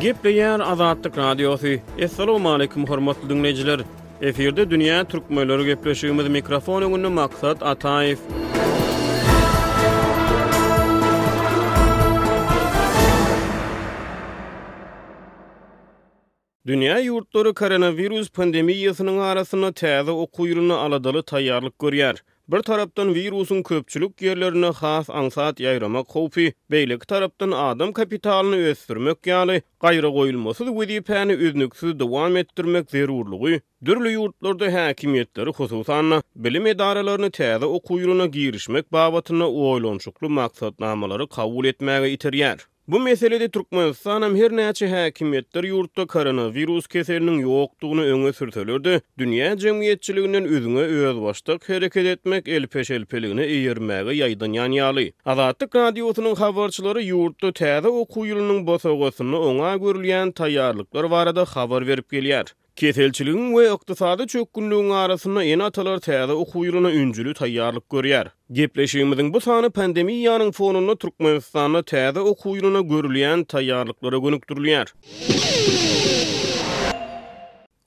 Gepleýär Azatlyk Radiosy. Assalamualaikum hormatly dinleýjiler. Efirde dünýä türkmenleri gepleşigimiz mikrofon öňünde Maksat Ataýew. Dünýä ýurtlary koronawirus pandemiýasynyň arasynda täze okuw ýylyna aladaly taýýarlyk görýär. Bir tarapdan wirusyň köpçülik ýerlerinde has aňsat ýaýramak howpy, beýleki tarapdan adam kapitalyny ösdürmek ýaly gaýragoýulmasyz wezipäni üznüksiz dowam etdirmek zerurlygy dürli ýurtlarda häkimiýetleri hususan-da bilim edaralaryny täze okuw ýylyna girişmek babatynda oýlanyşykly maksatnamalary kabul etmäge iterýär. Bu meselede Türkmenistanam her näçe häkimiýetler ýurtda koronawirus keseliniň ýokdugyny öňe sürseler-de, dünýä jemgyýetçiliginden üzňe özbaşdak hereket etmek elpe-şelpeligine eýermäge ýaýdanýan ýaly. Azatlyk Radiosynyň habarçylary ýurtda täze okuw ýylynyň bosagasynda oňa görülýän taýýarlyklar barada habar berip gelýär. Keselçiligiň we ykdysady çökgünligiň arasynda ene-atalar täze okuw ýylyna ünjüli taýýarlyk görýär. Gepleşigimiziň bu sany pandemiýanyň fonunda Türkmenistanda täze okuw ýylyna görülýän taýýarlyklara gönükdirilýär.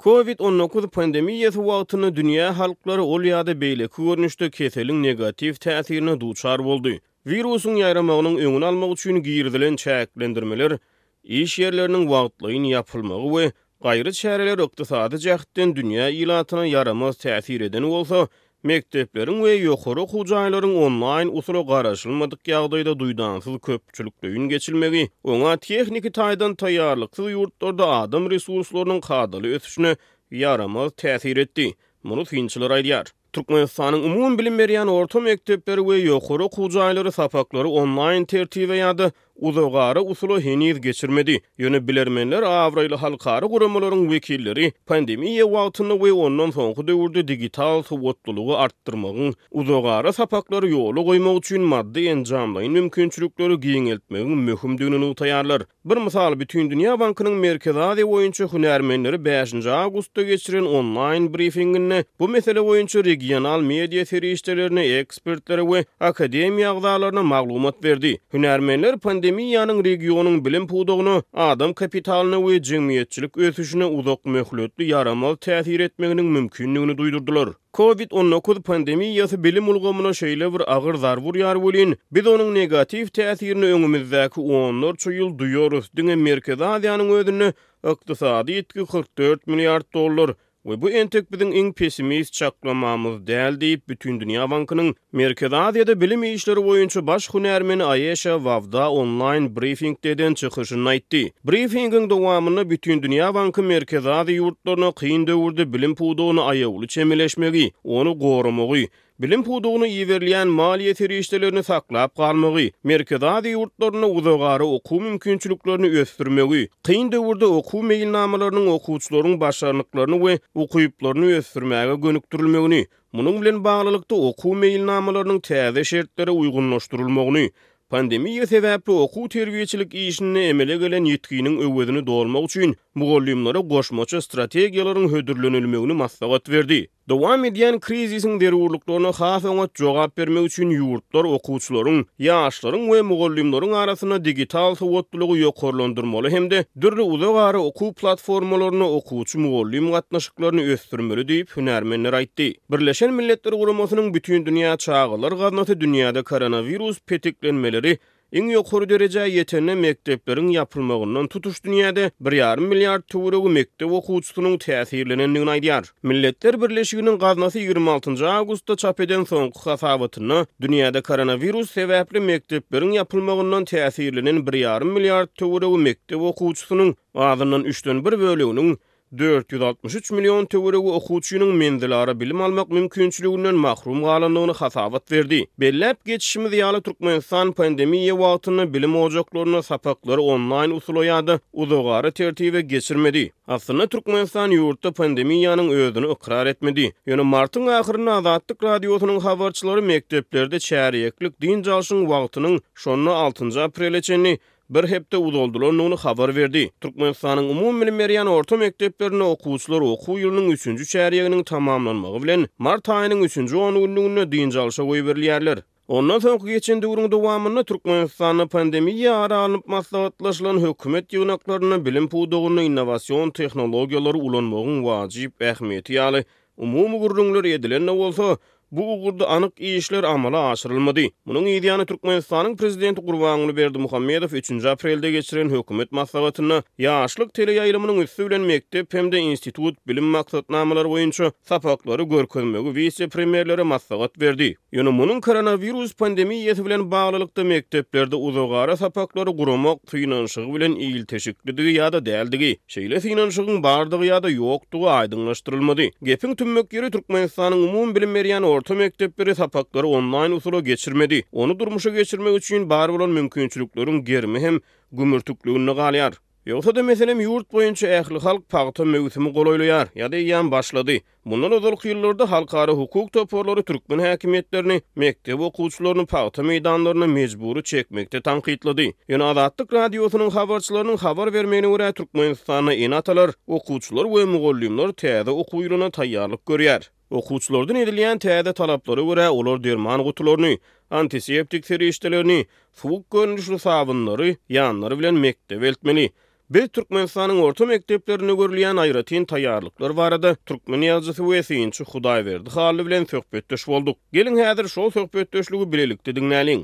Covid on dokuz pandemiýasy wagtynda dünýä halklary ol ýa-da beýleki görnüşde keseliň negatiw täsirine duçar boldy. Wirusyň ýaýramagynyň öňüni almak üçin girizilen çäklendirmeler iş ýerleriniň wagtlaýyn ýapylmagy we gaýry çäreler ykdysady jähtden dünýä ilatyna ýaramaz täsir eden bolsa, mekdepleriň we ýokary okuw jaýlaryň onlaýn usula garaşylmadyk ýagdaýda duýdansyz köpçülikleýin geçilmegi, oňa tehniki taýdan taýýarlyksyz ýurtlarda adam resurslarynyň kadaly ösüşine ýaramaz täsir etdi. Muny synçylar aýdýar. Türkmenistanyň umumybilim berýän orta mekdepleri we ýokary okuw jaýlary sapaklary onlaýn tertibe ýa-da uzagara usula heniz geçirmedi. Ýöne bilermenler abraýly halkara guramalaryň wekilleri pandemiýa wagtynda we ondan soňky döwürde digital sowatlylygy artdyrmagyň, uzagara sapaklary ýola goýmak üçin maddy-enjamlaýyn mümkinçilikleri giňeltmegiň möhümdigini nygtaýarlar. Bir mysal, Bütindünýä bankynyň Merkezi Aziýa boýunça hünärmenleri bäşinji awgustda geçiren onlaýn brifinginde bu mesele boýunça regional media serişdelerine, ekspertlere we akademiýa agzalaryna maglumat berdi. Hünärmenler pandemiýanyň regionyň bilim pudagyna, adam kapitalyna we jemgyýetçilik ösüşine uzak möhletli ýaramaz täsir etmeginiň mümkindigini duýdurdylar. Covid on dokuz pandemiýasy bilim ulgamyna şeýle bir agyr zarba urýar welin, biz onuň negatiw täsirini öňümizdäki onlarça ýyl duýarys, diňe Merkezi Aziýanyň özünde ykdysady ýitgi kyrk dört milliard dollar we bu entek biziň iň pessimist çaklamamyz däl diýip, Bütindünýä bankynyň Merkezi Aziýada bilim işleri boýunça baş hünärmeni Aýeşa Wawda onlaýn brifingde eden çykyşynda aýtdy. Brifingiň dowamynda Bütindünýä banky Merkezi Aziýa ýurtlaryna kyn döwürde bilim pudagyna aýawly çemeleşmegi, ony goramagy, bilim pudagyna iberilýän maliýe serişdelerini saklap galmagy, Merkezi Aziýa ýurtlarynda uzagara okuw mümkinçiliklerini ösdürmegi, kyn döwürde okuw meýilnamalarynyň okuwçylaryň başarnyklaryny we ukyplaryny ösdürmäge gönükdirilmegini, Munuň bilen baglylykda, okuw meýilnamalarynyň täze şertlere uýgunlaşdyrylmagyny, pandemiýa sebäpli okuw-terbiýeçilik işinde emele gelen ýitginiň öwezini dolmak üçin mugallymlara goşmaça strategiýalaryň hödürlenilmegini maslahat berdi. Dowam edýän krizisiň zerurlyklaryna has oňat jogap bermek üçin ýurtlar okuwçylaryň, ýaşlaryň we mugallymlaryň arasynda digital sowatlylygy ýokarlandyrmaly hem-de Dürli uzak ara okuw platformalarynda okuwçy-mugallym gatnaşyklaryny ösdürmeli diýip, hünärmenler aýtdy. Birleşen Milletler Guramasynyň Bütindünýä çagalar gaznasy dünýäde koronawirus petiklenmeleri iň ýokary derejä ýetende mekdepleriň ýapylmagyndan tutuş dünýäde bir ýarym milliard töweregi mekdep okuwçysynyň täsirlenendigini aýdýar. Milletler Birleşiginiň gaznasy ýigrimi altynjy awgustda çap eden soňky hasabatynda, dünýäde koronawirus sebäpli mekdepleriň ýapylmagyndan täsirlenen bir ýarym milliard töweregi mekdep okuwçysynyň, azyndan üçden bir böleginiň, dört ýüz altmyş üç million töweregi okuwçynyň menzilara bilim almak mümkinçiliginden mahrum galandygyny hasabat berdi. Belläp geçişimiz ýaly, Türkmenistan pandemiýa wagtynda bilim ojaklarynda sapaklary onlaýn usula ýa-da uzagara tertibe geçirmedi. Aslynda Türkmenistan ýurtda pandemiýanyň özüni ykrar etmedi. Ýöne martyň ahyrynda Azatlyk Radiosynyň habarçylary mekdeplerde çärýeklik dynç alşyň wagtynyň şonda altynjy aprele çenli bir hepde uzaldylandygyny habar berdi. Türkmenistanyň umumybilim berýän orta mekdeplerinde okuwçylar okuw ýylynyň üçünji çärýeginiň tamamlanmagy bilen mart aýynyň üçünji ongünlüginde dynç alşa goýberilýärler. Ondan soňky geçen döwrüň dowamynda Türkmenistanda pandemiýa ara alnyp maslahatlaşylan hökümet ýygnaklarynda bilim pudagynda innowasion tehnologiýalary ulanmagyň wajyp ähmiýeti ýaly umumy gürrüňler edilen-de bolsa, bu ugurda anyk işler amala aşyrylmady. Munuň yz ýany Türkmenistanyň Prezidenti Gurbanguly Berdimuhamedow üçünji aprelde geçiren hökümet maslahatynda Ýaşlyk teleýaýlymynyň üsti bilen mekdep hem-de institut bilim maksatnamalary boýunça sapaklary görkezmegi wise-premýerlere maslahat berdi. Ýöne munuň koronawirus pandemiýasy bilen baglylykda mekdeplerde uzagara sapaklary guramak synanyşygy bilen ilteşiklidigi ýa-da däldigi, şeýle synanyşygyň bardygy ýa-da ýokdugy aýdyňlaşdyrylmady. Gepiň tümmek ýeri Türkmenistanyň umumybilim berýän orta mekdepleri sapaklary onlaýn usula geçirmedi. Ony durmuşa geçirmek üçin bar bolan mümkinçilikleriň gerimi hem gümürtikliginde galýar. Ýogsa-da, meselem, ýurt boýunça ählihalk pagta möwsümi golaýlaýar ýa-da eýýäm başlady. Mundan ozalky ýyllarda halkara hukuk toparlary türkmen häkimiýetlerini mekdep okuwçylaryny pagta meýdanlaryna mejbury çekmekde tankytlady. Ýöne Azatlyk Radiosynyň habarçylarynyň habar bermegine görä, Türkmenistanda ene-atalar, okuwçylar we mugallymlar täze okuw ýylyna taýýarlyk görýär. Okuwçylardan edilýän täze talaplara görä, olar derman gutularyny, antiseptik serişdelerini, suwuk görnüşli sabynlary ýanlary bilen mekdebe eltmeli. Biz Türkmenistanyň orta mekdeplerinde görülýän aýratyn taýýarlyklar barada türkmen ýazyjysy we synçy Hudaýberdi Hally bilen söhbetdeş bolduk. Geliň, häzir şol söhbetdeşligi bilelikde diňläliň.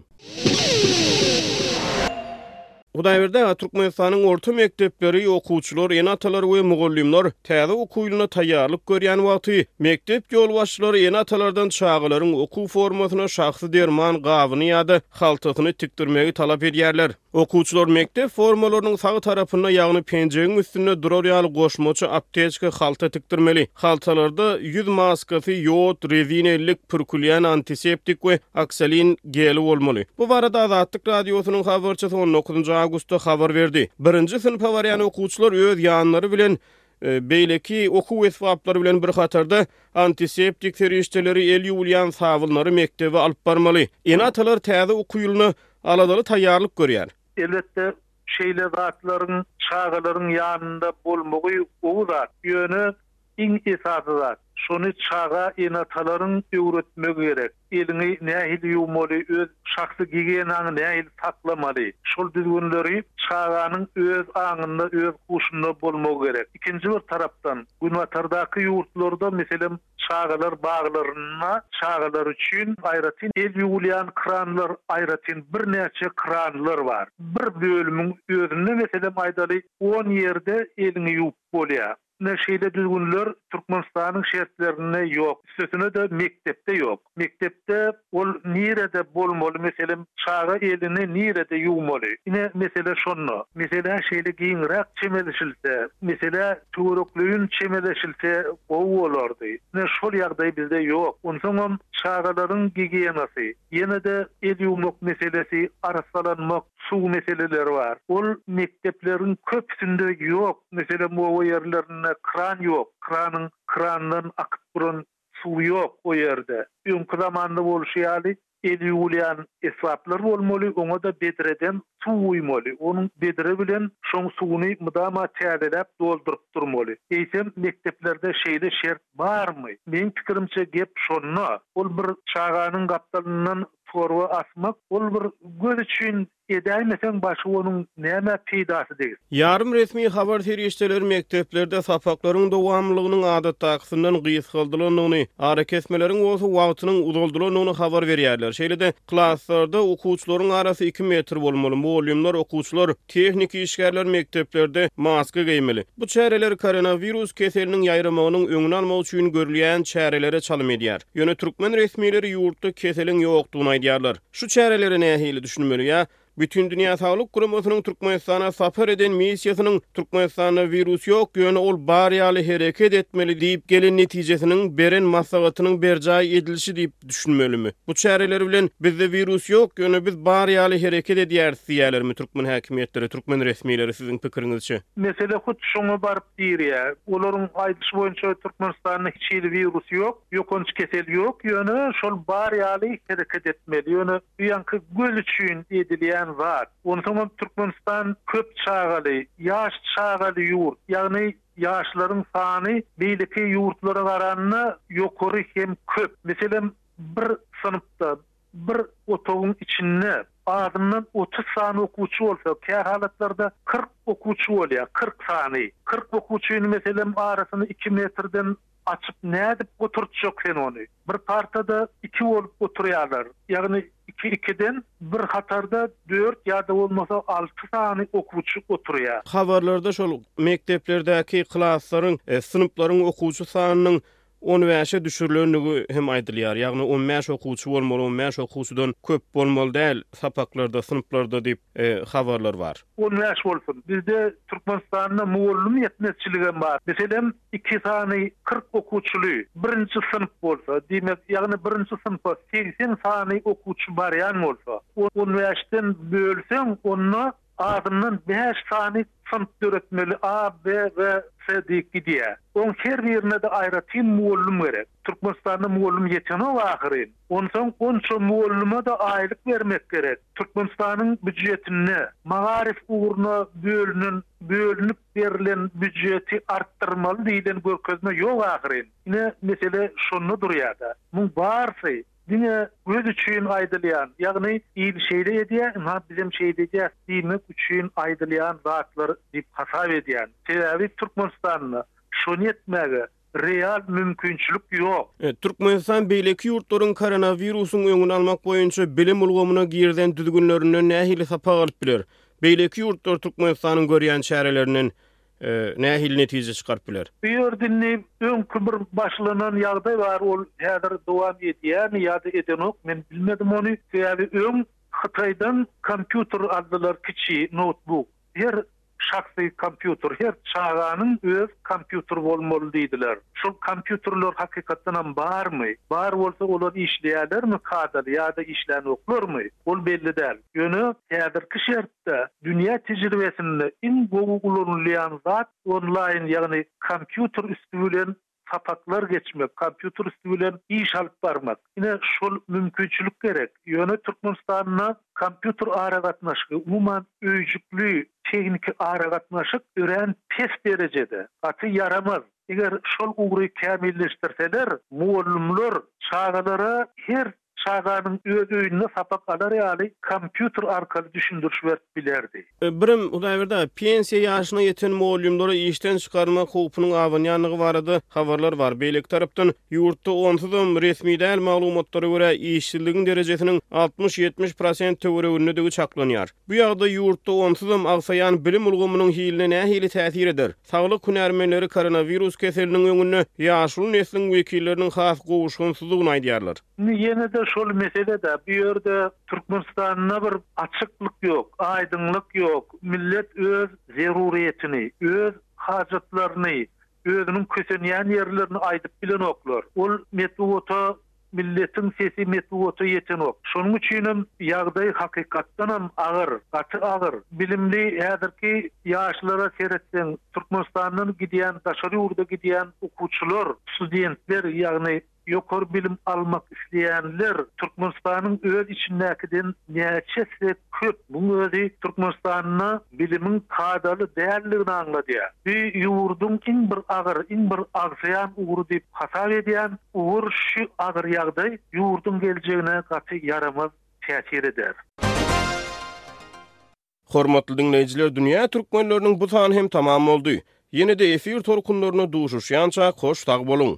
Hudaýberdi aga, Türkmenistanyň orta mekdepleri, okuwçylar, ene-atalar we mugallymlar täze okuw ýylyna taýýarlyk görýän wagty, mekdep ýolbaşçylary ene-atalardan çagalaryň okuw formasyna şahsy derman gabyny ýa-da haltasyny tikdirmegi talap edýärler. Okuwçylar mekdep formalarynyň sag tarapynda, ýagny penjegiň üstünde durar ýaly goşmaça aptejka halta tikdirmeli. Haltalarda ýüz maskasy, ýod, rezine ellik, pürkülýän antiseptik we oksolin, Geli bolmaly. Bu barada Azatlyk Radiosynyň habarçysy on dokuzynjy awgustda habar berdi. Birinji synpa barýan okuwçylar öz ýanlary bilen beýleki okuw esbaplary bilen bir hatarda antiseptik serişdeleri, el ýuwulýan sabynlary mekdebe alyp barmaly. Ene-atalar täze okuw ýylyna aladaly taýýarlyk görýär. Elbetde, şeýle zatlaryň çagalaryň ýanynda bolmagy gowy zat. Ýöne Iň esasy zat, şony çaga ene-atalaryň öwretmegi gerek. Eliňi nähili ýuwmaly, öz şahsy gigiýenaňy nähili saklamaly, şol düzgünleri çaganyň öz aňynda, öz huşunda bolmagy gerek. Ikinji bir tarapdan, Günbatardaky ýurtlarda, meselem, çagalar baglarynda çagalar üçin aýratyn el ýuwulýan kranlar, aýratyn birnäçe kranlar bar. Bir bölümiň özünde, meselem, aýdaly, on ýerde eliňi ýuwup bolýar. Ine, şeýle düzgünler Türkmenistanyň şertlerinde ýok. Üstesine-de mekdepde ýok. Mekdepde ol nirede bolmaly, meselem, çaga elini nirede ýuwmaly? Ine, mesele şonda. Meselä şeýle giňräk çemeleşilse, meselä töwerekleýin çemeleşilse gowy bolardy. Ine, şol ýagdaý bizde ýok. Onsoňam çagalaryň gigiýenasy, ýene-de el ýuwmak meselesi, arassalanmak, Suw meseleleri bar. Ol mekdepleriň köpüsinde ýok. Meselem, oba ýerlerinde kran ýok. Kranyň krandan akyp duran suwy ýok o ýerde. Öňki zamanda bolşy ýaly el ýuwulýan esbaplar bolmaly, oňa-da bedreden suw guýmaly. Onuň bedre bilen şoň suwuny mydama täzeläp dolduryp durmaly. Eýsem, mekdeplerde şeýle şert barmy? Meň pikirimçe gep şonda. Ol bir çaganyň gapdalyndan Torba asmak ol bir göz üçin edäýmeseň başga onuň nämä peýdasy degsin. Ýarym resmi habar serişdeleri mekdeplerde sapaklaryň dowamlylygynyň adatdakysyndan gysgaldylandygyny, arakesmeleriň bolsa wagtynyň uzaldylandygyny habar berýärler. Şeýle-de, klaslarda okuwçylaryň arasy iki metr bolmaly, mugallymlar, okuwçylar, Tehniki işgärler mekdeplerde maska geýmeli. Bu çäreler koronawirus keseliniň ýaýramagynyň öňüni almak üçin görülýän çärelere çalym edýär. Ýöne türkmen resmileri ýurtda keseliň ýokdugyny aýdýarlar. Şu çärelere nähili düşünmeli ýa Bütindünýä saglyk guramasynyň Türkmenistana sapar eden missiýasynyň Türkmenistanda wirus ýok, ýöne ol bar ýaly hereket etmeli diýip gelen netijesiniň beren maslahatynyň berjaý edilişi diýip, düşünmelimi? Bu çäreler bilen bizde wirus ýok, ýöne biz bar ýaly hereket edýäris diýýärlermi türkmen häkimiýetleri, türkmen resmileri siziň pikiriňizçe? Mesele hut şoňa baryp dirýär. Olaryň aýdyşy boýunça Türkmenistanda hiç hili wirus ýok, ýokanç kesel ýok, ýöne şol bar ýaly hereket etmeli. Ýöne bu ýaňky göz üçin edilýän zat. Onsoňam Türkmenistan köp çagaly, ýaş çagaly ýurt. Ýagny Ýaşlaryň sany beýleki ýurtlara garanda ýokary hem köp. Meselem, bir synpda, bir otagyň içinde azyndan otuz sany okuwçy bolsa, kähalatlarda kyrk okuwçy bolýar, kyrk sany. Kyrk okuwçyny, meselem, arasyny iki metrden Açyp nädip oturtjak sen ony? Bir partada iki bolup oturýarlar. Ýagny iki-ikiden bir hatarda dört ýa-da bolmasa alty sany okuwçy oturýar. Habarlarda şol mekdeplerdäki klaslaryň, synplaryň okuwçy sanynyň on bäşe düşürilendigi hem aýdylýar. Ýagny on bäş okuwçy bolmaly, on bäş okuwçydan köp bolmaly däl sapaklarda, synplarda diýip habarlar bar. On bäş bolsun. Bizde Türkmenistanda mugallym ýetmezçiligem bar. Meselem, iki sany kyrk okuwçyly birinji synp bolsa, diýmek, ýagny birinji synpa segsen sany okuwçy barýan bolsa, on bäşden bölseň, onda azyndan bäş sany synp döretmeli, A, B we C diýip gidýär. Oň her birine-de aýratyn mugallym gerek. Türkmenistanda mugallym ýetenok ahyryn. Onsoň Gonça mugallyma-da aýlyk bermek gerek. Türkmenistanyň býujetinde magaryf ugruna bölünen, bölünip berlen býujeti artdyrmaly diýlen görkezme ýok ahyryn. Ine, mesele şonda durýar-da. Muň barysy diňe göz üçin aýdylýan, ýagny il şeýle edýär, ynha bizem şeýle edýäs diýmek üçin aýdylýan zatlar diýip hasap edýän. Sebäbi Türkmenistanda şony etmäge real mümkinçilik ýok. Türkmenistan beýleki ýurtlaryň koronawirusyň öňüni almak boýunça bilim ulgamyna girizen düzgünlerinden nähili sapak alyp biler? Beýleki ýurtlar Türkmenistanyň görýän çärelerinden nähili netije çykaryp biler? Bu ýerde indi öňki bir başlanan ýagdaý bar, ol häzir dowam edýärmi ýa-da edenok, men bilmedim ony. Sebäbi öň Hytaýdan kompýuter aldylar kiçi, noutbuk. Her Şahsy kompýuter, her çaganyň öz kompýuteri bolmaly diýdiler. Şol kompýuterler hakykatdanam barmy? Bar bolsa olar işleýärlermi kadaly ýa-da işlänoklarmy? Ol belli däl. Ýöne häzirki şertde dünýä tejribesinde iň gowy ulanylýan zat onlaýn ýagny kompýuter üsti bilen sapaklar geçmek, kompýuter üsti bilen iş alyp barmak. Ine, şol mümkinçilik gerek. Ýöne Türkmenistanda kompýuter aragatnaşygy, umuman, öýjükli tehniki aragatnaşyk örän pes derejede, gaty ýaramaz. Eger şol ugry kämilleşdirseler, mugallymlar çagalara her Çaganyň öz öýünde sapak alar ýaly kompýuter arkaly düşündiriş berip bilerdi. Birem, Hudaýberdi aga, pensiýa ýaşyna ýeten mugallymlary işden çykarmak howpunyň abanýandygy barada habarlar bar. Beýleki tarapdan, ýurtda onsuzam resmi däl maglumatlara görä, işsizligiň derejesiniň altmyş-ýetmiş prosent töweregindedigi çaklanýar. Bu ýagdaý ýurtda onsuzam agsaýan bilim ulgamynyň hiline nähili täsir eder? Saglyk hünärmenleri koronawirus keseliniň öňünde ýaşuly nesliň wekilleriniň has gowuşgynsyzdygyny aýdýarlar. Indi ýene-de şol mesele-dä, bu ýerde Türkmenistanda bir açyklyk ýok, aýdyňlyk ýok. Millet öz zeruryýetini, öz hajatlaryny, özüniň kösenýän ýerlerini aýdyp bilenoklar. Ol metbugata Milletiň sesi metbugata ýetenok. Şonuň üçinem ýagdaý hakykatdanam agyr, gaty agyr. Bilimli häzirki ýaşlara seretseň, Türkmenistandan gidýän, daşary ýurda gidýän okuwçylar, studentler, ýagny ýokary bilim almak isleýänler Türkmenistanyň öz içindäkiden näçe esse köp. Muň özi Türkmenistanda bilimiň kadaly däldigini aňladýar. Bu ýurduň iň bir agyr, iň bir agsaýan ugry diýip hasap edýän ugur şu agyr ýagdaý ýurduň geljegine gaty ýaramaz täsir eder. Hormatly diňleýjiler Dünýä Türkmenleriniň bu sany hem tamam boldy. Ýene-de efir tolkunlarynda duşuşýançak hoş sag boluň.